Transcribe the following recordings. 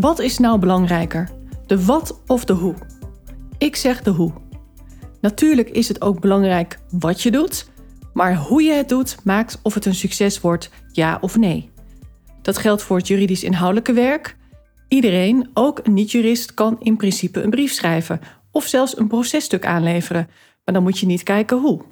Wat is nou belangrijker? De wat of de hoe? Ik zeg de hoe. Natuurlijk is het ook belangrijk wat je doet, maar hoe je het doet maakt of het een succes wordt, ja of nee. Dat geldt voor het juridisch inhoudelijke werk. Iedereen, ook een niet-jurist, kan in principe een brief schrijven of zelfs een processtuk aanleveren, maar dan moet je niet kijken hoe.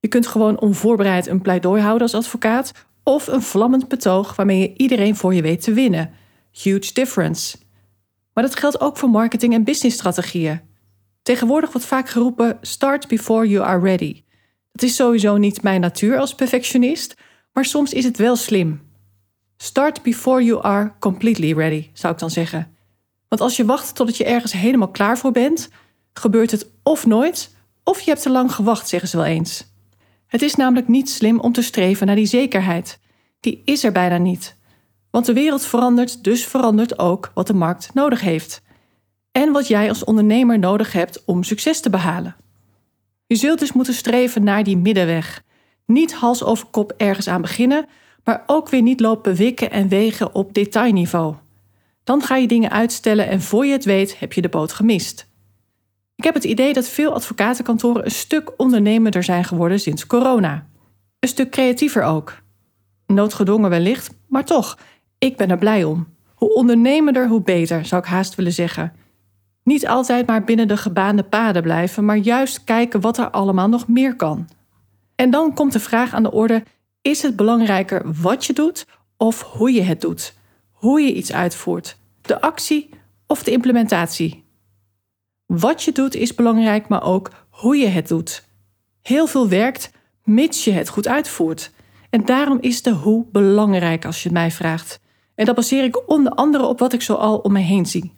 Je kunt gewoon onvoorbereid een pleidooi houden als advocaat of een vlammend betoog waarmee je iedereen voor je weet te winnen. Huge difference. Maar dat geldt ook voor marketing- en businessstrategieën. Tegenwoordig wordt vaak geroepen: start before you are ready. Dat is sowieso niet mijn natuur als perfectionist, maar soms is het wel slim. Start before you are completely ready, zou ik dan zeggen. Want als je wacht totdat je ergens helemaal klaar voor bent, gebeurt het of nooit, of je hebt te lang gewacht, zeggen ze wel eens. Het is namelijk niet slim om te streven naar die zekerheid. Die is er bijna niet. Want de wereld verandert, dus verandert ook wat de markt nodig heeft. En wat jij als ondernemer nodig hebt om succes te behalen. Je zult dus moeten streven naar die middenweg. Niet hals over kop ergens aan beginnen, maar ook weer niet lopen wikken en wegen op detailniveau. Dan ga je dingen uitstellen en voor je het weet heb je de boot gemist. Ik heb het idee dat veel advocatenkantoren een stuk ondernemender zijn geworden sinds corona. Een stuk creatiever ook. Noodgedwongen wellicht, maar toch, ik ben er blij om. Hoe ondernemender, hoe beter, zou ik haast willen zeggen. Niet altijd maar binnen de gebaande paden blijven, maar juist kijken wat er allemaal nog meer kan. En dan komt de vraag aan de orde: is het belangrijker wat je doet of hoe je het doet? Hoe je iets uitvoert, de actie of de implementatie? Wat je doet is belangrijk, maar ook hoe je het doet. Heel veel werkt mits je het goed uitvoert. En daarom is de hoe belangrijk als je het mij vraagt. En dat baseer ik onder andere op wat ik zo al om me heen zie.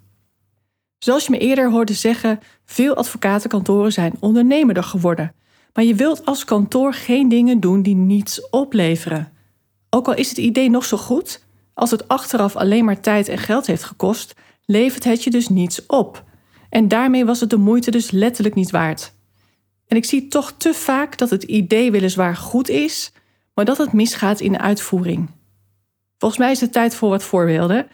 Zoals je me eerder hoorde zeggen, veel advocatenkantoren zijn ondernemerder geworden. Maar je wilt als kantoor geen dingen doen die niets opleveren. Ook al is het idee nog zo goed, als het achteraf alleen maar tijd en geld heeft gekost, levert het je dus niets op. En daarmee was het de moeite dus letterlijk niet waard. En ik zie toch te vaak dat het idee weliswaar goed is, maar dat het misgaat in de uitvoering. Volgens mij is het tijd voor wat voorbeelden.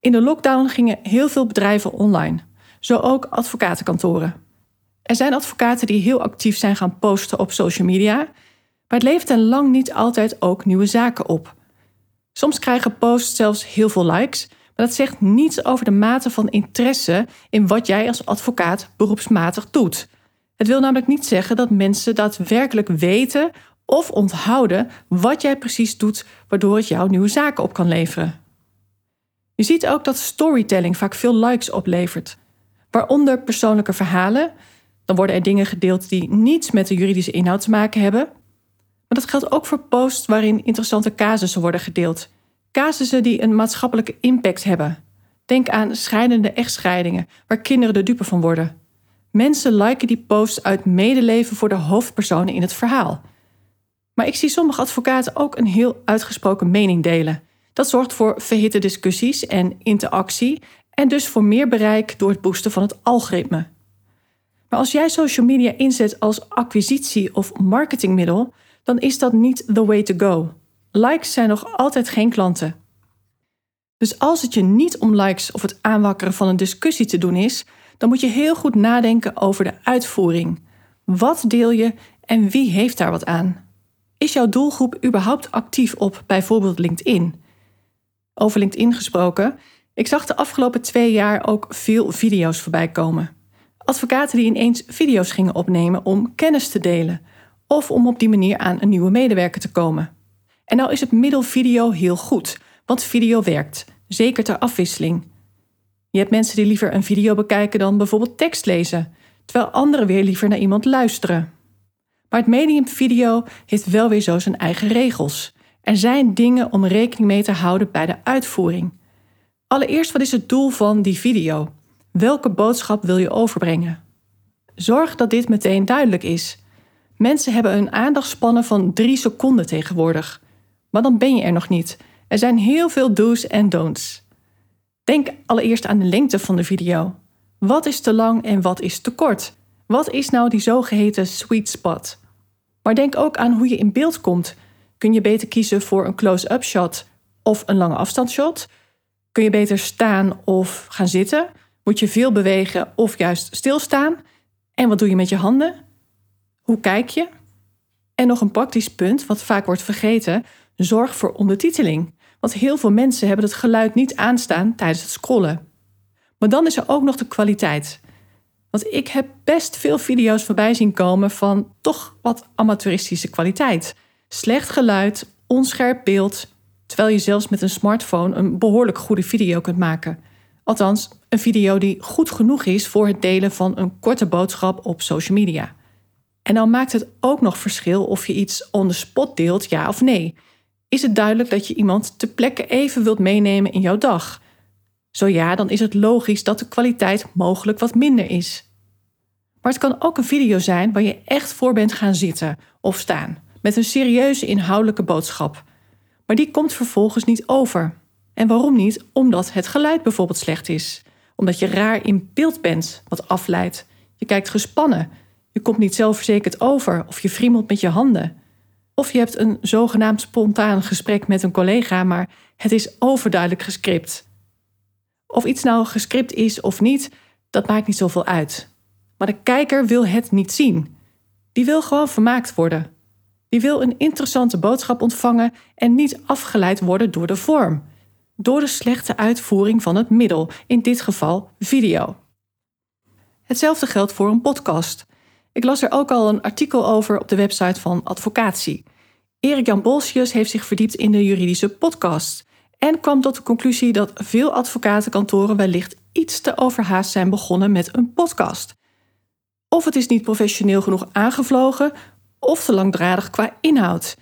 In de lockdown gingen heel veel bedrijven online, zo ook advocatenkantoren. Er zijn advocaten die heel actief zijn gaan posten op social media, maar het levert er lang niet altijd ook nieuwe zaken op. Soms krijgen posts zelfs heel veel likes, maar dat zegt niets over de mate van interesse in wat jij als advocaat beroepsmatig doet. Het wil namelijk niet zeggen dat mensen daadwerkelijk weten of onthouden wat jij precies doet, waardoor het jouw nieuwe zaken op kan leveren. Je ziet ook dat storytelling vaak veel likes oplevert, waaronder persoonlijke verhalen. Dan worden er dingen gedeeld die niets met de juridische inhoud te maken hebben. Maar dat geldt ook voor posts waarin interessante casussen worden gedeeld. Casussen die een maatschappelijke impact hebben. Denk aan scheidende echtscheidingen, waar kinderen de dupe van worden. Mensen liken die posts uit medeleven voor de hoofdpersonen in het verhaal. Maar ik zie sommige advocaten ook een heel uitgesproken mening delen. Dat zorgt voor verhitte discussies en interactie en dus voor meer bereik door het boosten van het algoritme. Maar als jij social media inzet als acquisitie of marketingmiddel, dan is dat niet the way to go. Likes zijn nog altijd geen klanten. Dus als het je niet om likes of het aanwakkeren van een discussie te doen is, dan moet je heel goed nadenken over de uitvoering. Wat deel je en wie heeft daar wat aan? Is jouw doelgroep überhaupt actief op bijvoorbeeld LinkedIn? Over LinkedIn gesproken, ik zag de afgelopen twee jaar ook veel video's voorbij komen. Advocaten die ineens video's gingen opnemen om kennis te delen of om op die manier aan een nieuwe medewerker te komen. En nou is het middel video heel goed, want video werkt, zeker ter afwisseling. Je hebt mensen die liever een video bekijken dan bijvoorbeeld tekst lezen, terwijl anderen weer liever naar iemand luisteren. Maar het medium video heeft wel weer zo zijn eigen regels. Er zijn dingen om rekening mee te houden bij de uitvoering. Allereerst, wat is het doel van die video? Welke boodschap wil je overbrengen? Zorg dat dit meteen duidelijk is. Mensen hebben een aandachtspannen van drie seconden tegenwoordig. Maar dan ben je er nog niet. Er zijn heel veel do's en don'ts. Denk allereerst aan de lengte van de video. Wat is te lang en wat is te kort? Wat is nou die zogeheten sweet spot? Maar denk ook aan hoe je in beeld komt. Kun je beter kiezen voor een close-up shot of een lange afstandsshot? Kun je beter staan of gaan zitten? Moet je veel bewegen of juist stilstaan? En wat doe je met je handen? Hoe kijk je? En nog een praktisch punt, wat vaak wordt vergeten: zorg voor ondertiteling. Want heel veel mensen hebben het geluid niet aanstaan tijdens het scrollen. Maar dan is er ook nog de kwaliteit. Want ik heb best veel video's voorbij zien komen van toch wat amateuristische kwaliteit. Slecht geluid, onscherp beeld, terwijl je zelfs met een smartphone een behoorlijk goede video kunt maken. Althans, een video die goed genoeg is voor het delen van een korte boodschap op social media. En dan maakt het ook nog verschil of je iets on the spot deelt, ja of nee. Is het duidelijk dat je iemand ter plekke even wilt meenemen in jouw dag? Zo ja, dan is het logisch dat de kwaliteit mogelijk wat minder is. Maar het kan ook een video zijn waar je echt voor bent gaan zitten of staan, met een serieuze inhoudelijke boodschap. Maar die komt vervolgens niet over. En waarom niet? Omdat het geluid bijvoorbeeld slecht is. Omdat je raar in beeld bent, wat afleidt. Je kijkt gespannen. Je komt niet zelfverzekerd over of je friemelt met je handen. Of je hebt een zogenaamd spontaan gesprek met een collega, maar het is overduidelijk gescript. Of iets nou gescript is of niet, dat maakt niet zoveel uit. Maar de kijker wil het niet zien. Die wil gewoon vermaakt worden. Die wil een interessante boodschap ontvangen en niet afgeleid worden door de vorm. Door de slechte uitvoering van het middel, in dit geval video. Hetzelfde geldt voor een podcast. Ik las er ook al een artikel over op de website van Advocatie. Erik Jan Bolsius heeft zich verdiept in de juridische podcast en kwam tot de conclusie dat veel advocatenkantoren wellicht iets te overhaast zijn begonnen met een podcast. Of het is niet professioneel genoeg aangevlogen, of te langdradig qua inhoud.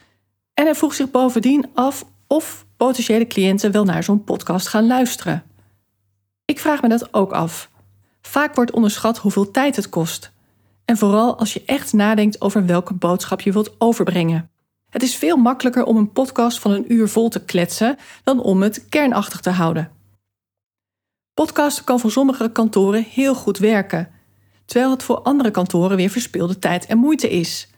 En hij vroeg zich bovendien af of potentiële cliënten wel naar zo'n podcast gaan luisteren. Ik vraag me dat ook af. Vaak wordt onderschat hoeveel tijd het kost. En vooral als je echt nadenkt over welke boodschap je wilt overbrengen. Het is veel makkelijker om een podcast van een uur vol te kletsen dan om het kernachtig te houden. Podcasten kan voor sommige kantoren heel goed werken, terwijl het voor andere kantoren weer verspilde tijd en moeite is.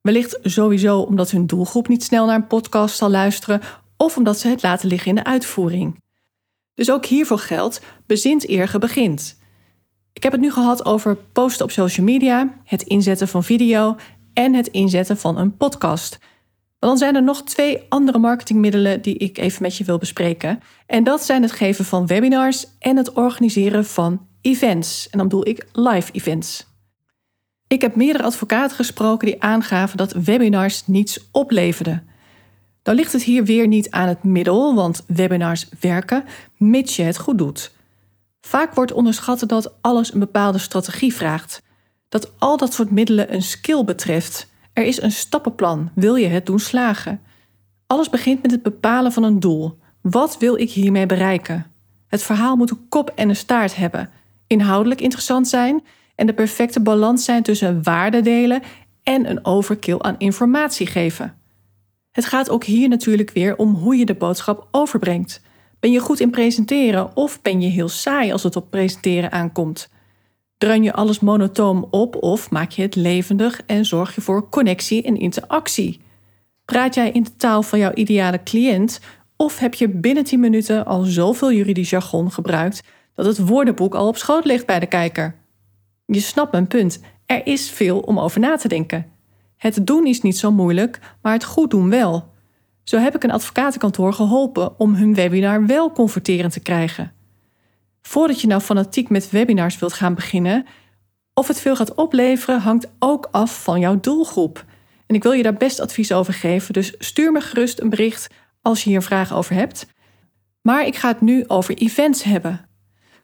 Wellicht sowieso omdat hun doelgroep niet snel naar een podcast zal luisteren of omdat ze het laten liggen in de uitvoering. Dus ook hiervoor geldt: bezint eer ge begint. Ik heb het nu gehad over posten op social media, het inzetten van video en het inzetten van een podcast. Maar dan zijn er nog twee andere marketingmiddelen die ik even met je wil bespreken. En dat zijn het geven van webinars en het organiseren van events. En dan bedoel ik live events. Ik heb meerdere advocaten gesproken die aangaven dat webinars niets opleverden. Dan ligt het hier weer niet aan het middel, want webinars werken, mits je het goed doet. Vaak wordt onderschat dat alles een bepaalde strategie vraagt. Dat al dat soort middelen een skill betreft. Er is een stappenplan, wil je het doen slagen. Alles begint met het bepalen van een doel. Wat wil ik hiermee bereiken? Het verhaal moet een kop en een staart hebben, inhoudelijk interessant zijn en de perfecte balans zijn tussen waarde delen en een overkill aan informatie geven. Het gaat ook hier natuurlijk weer om hoe je de boodschap overbrengt. Ben je goed in presenteren of ben je heel saai als het op presenteren aankomt? Dreun je alles monotoom op of maak je het levendig en zorg je voor connectie en interactie? Praat jij in de taal van jouw ideale cliënt of heb je binnen 10 minuten al zoveel juridisch jargon gebruikt dat het woordenboek al op schoot ligt bij de kijker? Je snapt mijn punt. Er is veel om over na te denken. Het doen is niet zo moeilijk, maar het goed doen wel. Zo heb ik een advocatenkantoor geholpen om hun webinar wel converterend te krijgen. Voordat je nou fanatiek met webinars wilt gaan beginnen, of het veel gaat opleveren, hangt ook af van jouw doelgroep. En ik wil je daar best advies over geven, dus stuur me gerust een bericht als je hier vragen over hebt. Maar ik ga het nu over events hebben.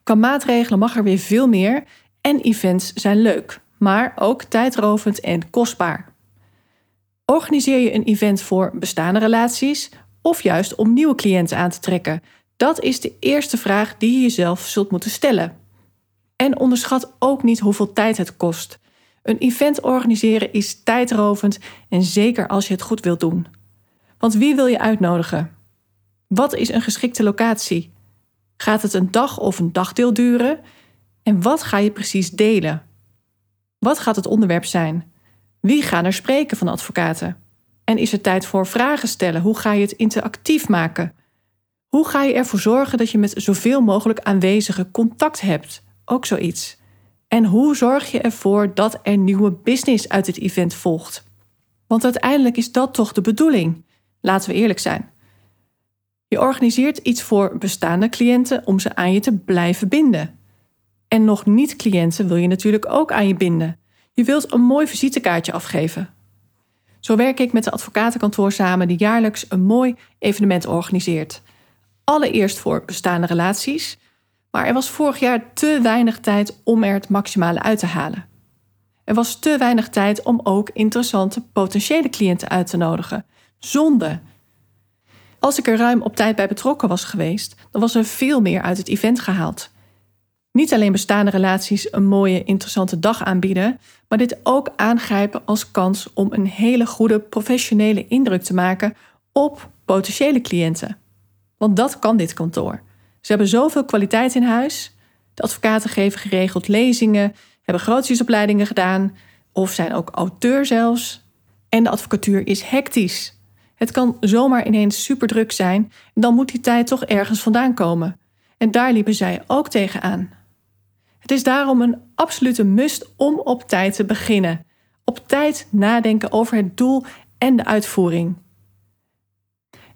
Qua maatregelen mag er weer veel meer en events zijn leuk, maar ook tijdrovend en kostbaar. Organiseer je een event voor bestaande relaties of juist om nieuwe cliënten aan te trekken? Dat is de eerste vraag die je jezelf zult moeten stellen. En onderschat ook niet hoeveel tijd het kost. Een event organiseren is tijdrovend en zeker als je het goed wilt doen. Want wie wil je uitnodigen? Wat is een geschikte locatie? Gaat het een dag of een dagdeel duren? En wat ga je precies delen? Wat gaat het onderwerp zijn? Wie gaan er spreken van advocaten? En is er tijd voor vragen stellen? Hoe ga je het interactief maken? Hoe ga je ervoor zorgen dat je met zoveel mogelijk aanwezigen contact hebt? Ook zoiets. En hoe zorg je ervoor dat er nieuwe business uit het event volgt? Want uiteindelijk is dat toch de bedoeling. Laten we eerlijk zijn. Je organiseert iets voor bestaande cliënten om ze aan je te blijven binden. En nog niet-cliënten wil je natuurlijk ook aan je binden. Je wilt een mooi visitekaartje afgeven. Zo werk ik met de advocatenkantoor samen die jaarlijks een mooi evenement organiseert. Allereerst voor bestaande relaties, maar er was vorig jaar te weinig tijd om er het maximale uit te halen. Er was te weinig tijd om ook interessante potentiële cliënten uit te nodigen. Zonde. Als ik er ruim op tijd bij betrokken was geweest, dan was er veel meer uit het event gehaald. Niet alleen bestaande relaties een mooie, interessante dag aanbieden, maar dit ook aangrijpen als kans om een hele goede professionele indruk te maken op potentiële cliënten. Want dat kan dit kantoor. Ze hebben zoveel kwaliteit in huis. De advocaten geven geregeld lezingen, hebben grootsjesopleidingen gedaan of zijn ook auteur zelfs. En de advocatuur is hectisch. Het kan zomaar ineens super druk zijn en dan moet die tijd toch ergens vandaan komen. En daar liepen zij ook tegenaan. Het is daarom een absolute must om op tijd te beginnen. Op tijd nadenken over het doel en de uitvoering.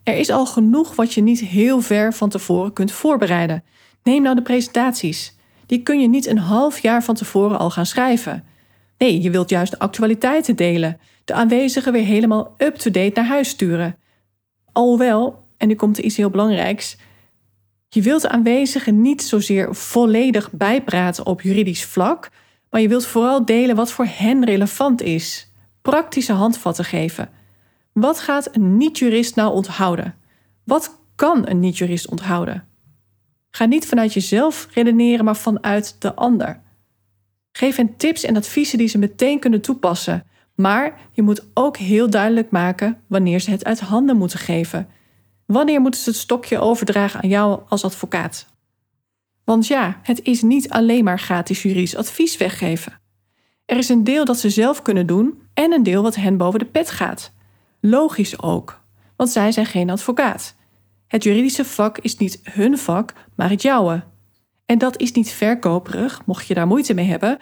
Er is al genoeg wat je niet heel ver van tevoren kunt voorbereiden. Neem nou de presentaties. Die kun je niet een half jaar van tevoren al gaan schrijven. Nee, je wilt juist de actualiteiten delen, de aanwezigen weer helemaal up-to-date naar huis sturen. Alhoewel, en nu komt er iets heel belangrijks, je wilt de aanwezigen niet zozeer volledig bijpraten op juridisch vlak, maar je wilt vooral delen wat voor hen relevant is. Praktische handvatten geven. Wat gaat een niet-jurist nou onthouden? Wat kan een niet-jurist onthouden? Ga niet vanuit jezelf redeneren, maar vanuit de ander. Geef hen tips en adviezen die ze meteen kunnen toepassen, maar je moet ook heel duidelijk maken wanneer ze het uit handen moeten geven. Wanneer moeten ze het stokje overdragen aan jou als advocaat? Want ja, het is niet alleen maar gratis juridisch advies weggeven. Er is een deel dat ze zelf kunnen doen en een deel wat hen boven de pet gaat. Logisch ook, want zij zijn geen advocaat. Het juridische vak is niet hun vak, maar het jouwe. En dat is niet verkoperig, mocht je daar moeite mee hebben.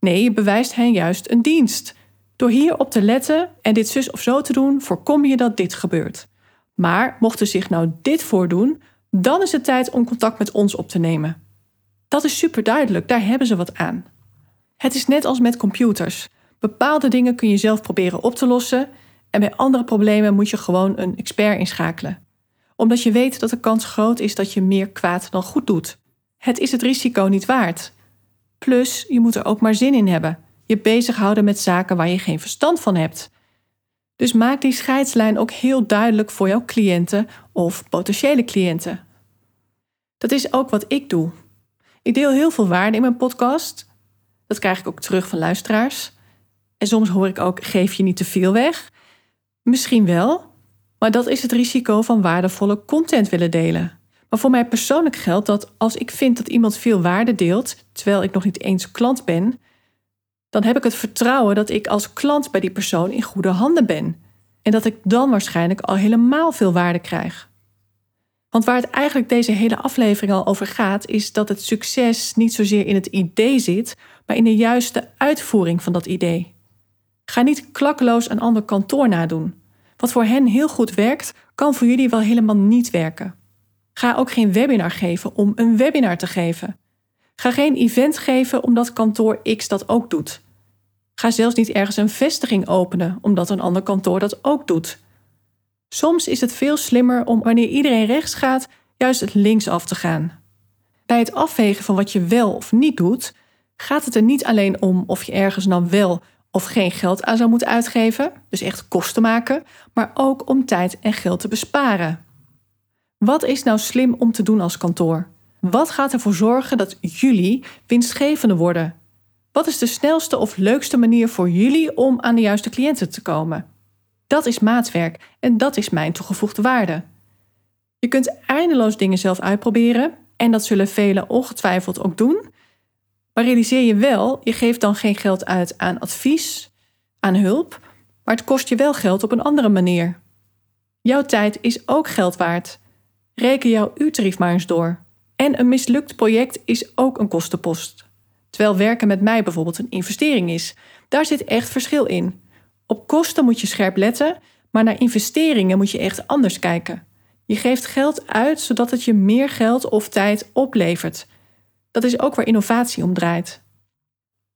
Nee, je bewijst hen juist een dienst. Door hierop te letten en dit zus of zo te doen, voorkom je dat dit gebeurt. Maar mocht er zich nou dit voordoen, dan is het tijd om contact met ons op te nemen. Dat is super duidelijk, daar hebben ze wat aan. Het is net als met computers. Bepaalde dingen kun je zelf proberen op te lossen en bij andere problemen moet je gewoon een expert inschakelen. Omdat je weet dat de kans groot is dat je meer kwaad dan goed doet. Het is het risico niet waard. Plus, je moet er ook maar zin in hebben. Je bezighouden met zaken waar je geen verstand van hebt. Dus maak die scheidslijn ook heel duidelijk voor jouw cliënten of potentiële cliënten. Dat is ook wat ik doe. Ik deel heel veel waarde in mijn podcast. Dat krijg ik ook terug van luisteraars. En soms hoor ik ook: geef je niet te veel weg. Misschien wel, maar dat is het risico van waardevolle content willen delen. Maar voor mij persoonlijk geldt dat als ik vind dat iemand veel waarde deelt, terwijl ik nog niet eens klant ben, dan heb ik het vertrouwen dat ik als klant bij die persoon in goede handen ben. En dat ik dan waarschijnlijk al helemaal veel waarde krijg. Want waar het eigenlijk deze hele aflevering al over gaat, is dat het succes niet zozeer in het idee zit, maar in de juiste uitvoering van dat idee. Ga niet klakkeloos een ander kantoor nadoen. Wat voor hen heel goed werkt, kan voor jullie wel helemaal niet werken. Ga ook geen webinar geven om een webinar te geven. Ga geen event geven omdat kantoor X dat ook doet. Ga zelfs niet ergens een vestiging openen omdat een ander kantoor dat ook doet. Soms is het veel slimmer om wanneer iedereen rechts gaat, juist het links af te gaan. Bij het afwegen van wat je wel of niet doet, gaat het er niet alleen om of je ergens nou wel of geen geld aan zou moeten uitgeven, dus echt kosten maken, maar ook om tijd en geld te besparen. Wat is nou slim om te doen als kantoor? Wat gaat ervoor zorgen dat jullie winstgevende worden? Wat is de snelste of leukste manier voor jullie om aan de juiste cliënten te komen? Dat is maatwerk en dat is mijn toegevoegde waarde. Je kunt eindeloos dingen zelf uitproberen en dat zullen velen ongetwijfeld ook doen. Maar realiseer je wel, je geeft dan geen geld uit aan advies, aan hulp, maar het kost je wel geld op een andere manier. Jouw tijd is ook geld waard. Reken jouw uurtarief maar eens door. En een mislukt project is ook een kostenpost. Terwijl werken met mij bijvoorbeeld een investering is. Daar zit echt verschil in. Op kosten moet je scherp letten, maar naar investeringen moet je echt anders kijken. Je geeft geld uit zodat het je meer geld of tijd oplevert. Dat is ook waar innovatie om draait.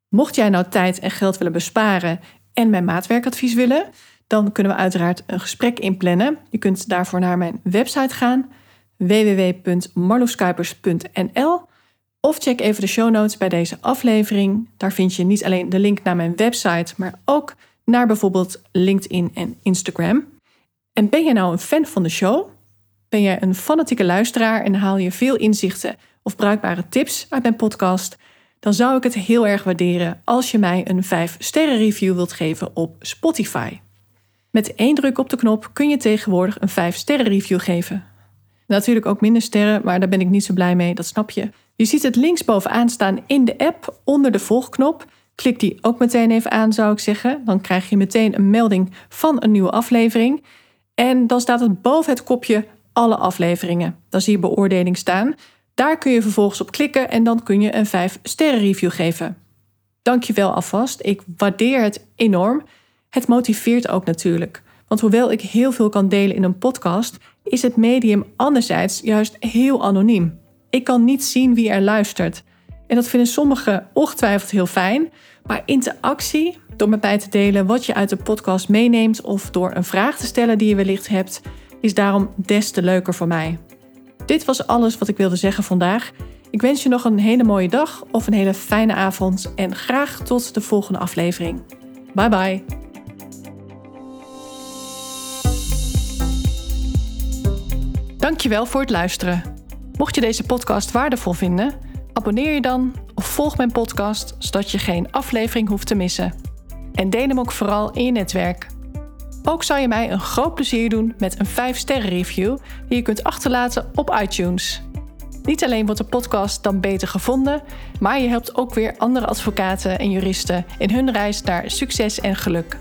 Mocht jij nou tijd en geld willen besparen en mijn maatwerkadvies willen, dan kunnen we uiteraard een gesprek inplannen. Je kunt daarvoor naar mijn website gaan www.marloeskuipers.nl of check even de show notes bij deze aflevering. Daar vind je niet alleen de link naar mijn website, maar ook naar bijvoorbeeld LinkedIn en Instagram. En ben je nou een fan van de show? Ben jij een fanatieke luisteraar en haal je veel inzichten of bruikbare tips uit mijn podcast? Dan zou ik het heel erg waarderen als je mij een 5-sterren review wilt geven op Spotify. Met één druk op de knop kun je tegenwoordig een 5-sterren review geven. Natuurlijk ook minder sterren, maar daar ben ik niet zo blij mee, dat snap je. Je ziet het linksbovenaan staan in de app onder de volgknop. Klik die ook meteen even aan, zou ik zeggen. Dan krijg je meteen een melding van een nieuwe aflevering. En dan staat het boven het kopje alle afleveringen. Dan zie je beoordeling staan. Daar kun je vervolgens op klikken en dan kun je een 5 sterren review geven. Dankjewel alvast. Ik waardeer het enorm. Het motiveert ook natuurlijk. Want hoewel ik heel veel kan delen in een podcast, is het medium anderzijds juist heel anoniem. Ik kan niet zien wie er luistert. En dat vinden sommigen ongetwijfeld heel fijn. Maar interactie, door met mij te delen wat je uit de podcast meeneemt of door een vraag te stellen die je wellicht hebt, is daarom des te leuker voor mij. Dit was alles wat ik wilde zeggen vandaag. Ik wens je nog een hele mooie dag of een hele fijne avond en graag tot de volgende aflevering. Bye bye. Dankjewel voor het luisteren. Mocht je deze podcast waardevol vinden, abonneer je dan of volg mijn podcast zodat je geen aflevering hoeft te missen. En deel hem ook vooral in je netwerk. Ook zou je mij een groot plezier doen met een 5-sterren review die je kunt achterlaten op iTunes. Niet alleen wordt de podcast dan beter gevonden, maar je helpt ook weer andere advocaten en juristen in hun reis naar succes en geluk.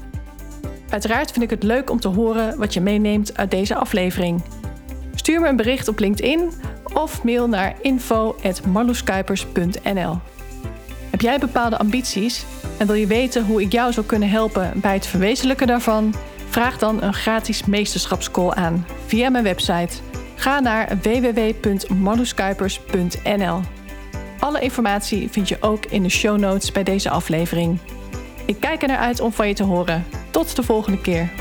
Uiteraard vind ik het leuk om te horen wat je meeneemt uit deze aflevering. Stuur me een bericht op LinkedIn of mail naar info.marloeskuipers.nl. Heb jij bepaalde ambities en wil je weten hoe ik jou zou kunnen helpen bij het verwezenlijken daarvan? Vraag dan een gratis meesterschapscall aan via mijn website. Ga naar www.marloeskuipers.nl. Alle informatie vind je ook in de show notes bij deze aflevering. Ik kijk er naar uit om van je te horen. Tot de volgende keer.